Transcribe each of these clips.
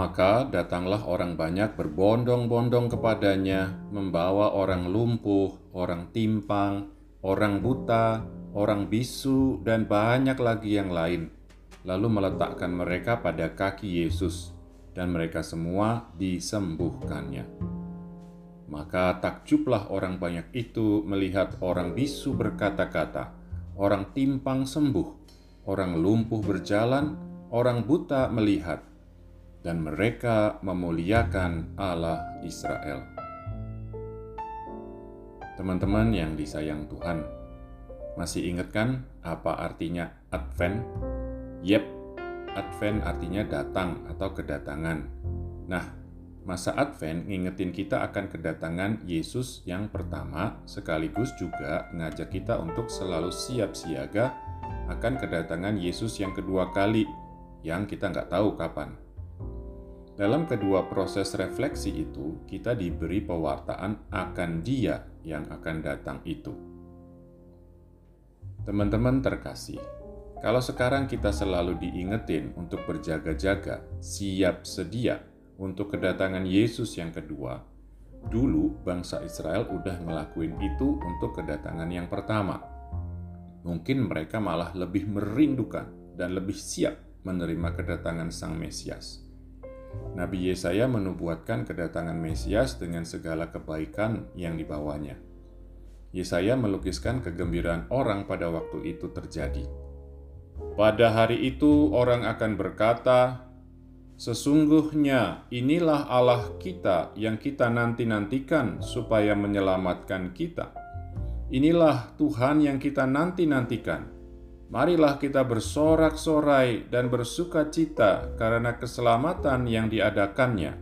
Maka datanglah orang banyak berbondong-bondong kepadanya, membawa orang lumpuh, orang timpang, orang buta, orang bisu, dan banyak lagi yang lain, lalu meletakkan mereka pada kaki Yesus, dan mereka semua disembuhkannya. Maka takjublah orang banyak itu melihat orang bisu berkata-kata, orang timpang sembuh, orang lumpuh berjalan, orang buta melihat, dan mereka memuliakan Allah Israel. Teman-teman yang disayang Tuhan, masih ingat kan apa artinya Advent? Yep, Advent artinya datang atau kedatangan. Nah, masa Advent ngingetin kita akan kedatangan Yesus yang pertama, sekaligus juga ngajak kita untuk selalu siap siaga akan kedatangan Yesus yang kedua kali, yang kita nggak tahu kapan. Dalam kedua proses refleksi itu, kita diberi pewartaan akan Dia yang akan datang itu. Teman-teman terkasih, kalau sekarang kita selalu diingetin untuk berjaga-jaga, siap sedia untuk kedatangan Yesus yang kedua, dulu bangsa Israel udah ngelakuin itu untuk kedatangan yang pertama. Mungkin mereka malah lebih merindukan dan lebih siap menerima kedatangan Sang Mesias. Nabi Yesaya menubuatkan kedatangan Mesias dengan segala kebaikan yang dibawanya. Yesaya melukiskan kegembiraan orang pada waktu itu terjadi. Pada hari itu, orang akan berkata, "Sesungguhnya inilah Allah kita yang kita nanti-nantikan supaya menyelamatkan kita. Inilah Tuhan yang kita nanti-nantikan." Marilah kita bersorak-sorai dan bersuka cita karena keselamatan yang diadakannya.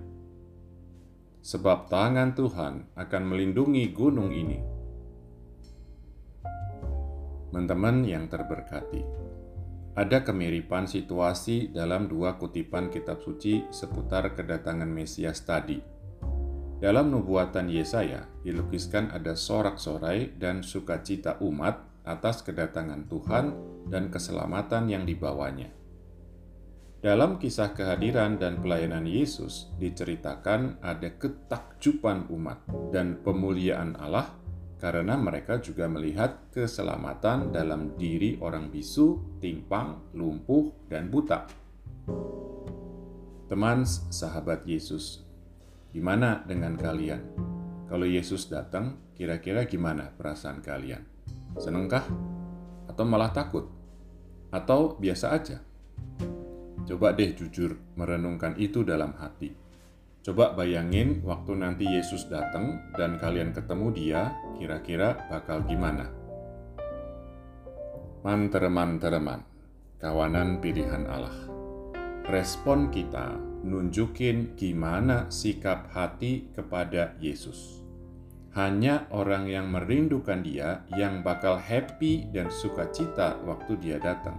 Sebab tangan Tuhan akan melindungi gunung ini. Teman-teman yang terberkati, ada kemiripan situasi dalam dua kutipan kitab suci seputar kedatangan Mesias tadi. Dalam nubuatan Yesaya dilukiskan ada sorak-sorai dan sukacita umat atas kedatangan Tuhan dan keselamatan yang dibawanya. Dalam kisah kehadiran dan pelayanan Yesus diceritakan ada ketakjuban umat dan pemuliaan Allah karena mereka juga melihat keselamatan dalam diri orang bisu, timpang, lumpuh, dan buta. Teman sahabat Yesus, gimana dengan kalian? Kalau Yesus datang, kira-kira gimana perasaan kalian? Senengkah? Atau malah takut? Atau biasa aja? Coba deh jujur merenungkan itu dalam hati. Coba bayangin waktu nanti Yesus datang dan kalian ketemu dia, kira-kira bakal gimana? Mantereman-tereman, kawanan pilihan Allah. Respon kita nunjukin gimana sikap hati kepada Yesus. Hanya orang yang merindukan Dia yang bakal happy dan sukacita waktu Dia datang.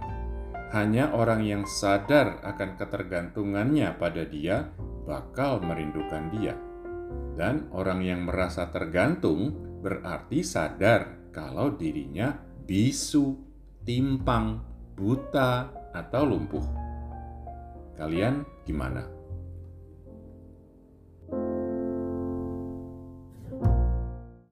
Hanya orang yang sadar akan ketergantungannya pada Dia bakal merindukan Dia. Dan orang yang merasa tergantung berarti sadar kalau dirinya bisu, timpang, buta, atau lumpuh. Kalian gimana?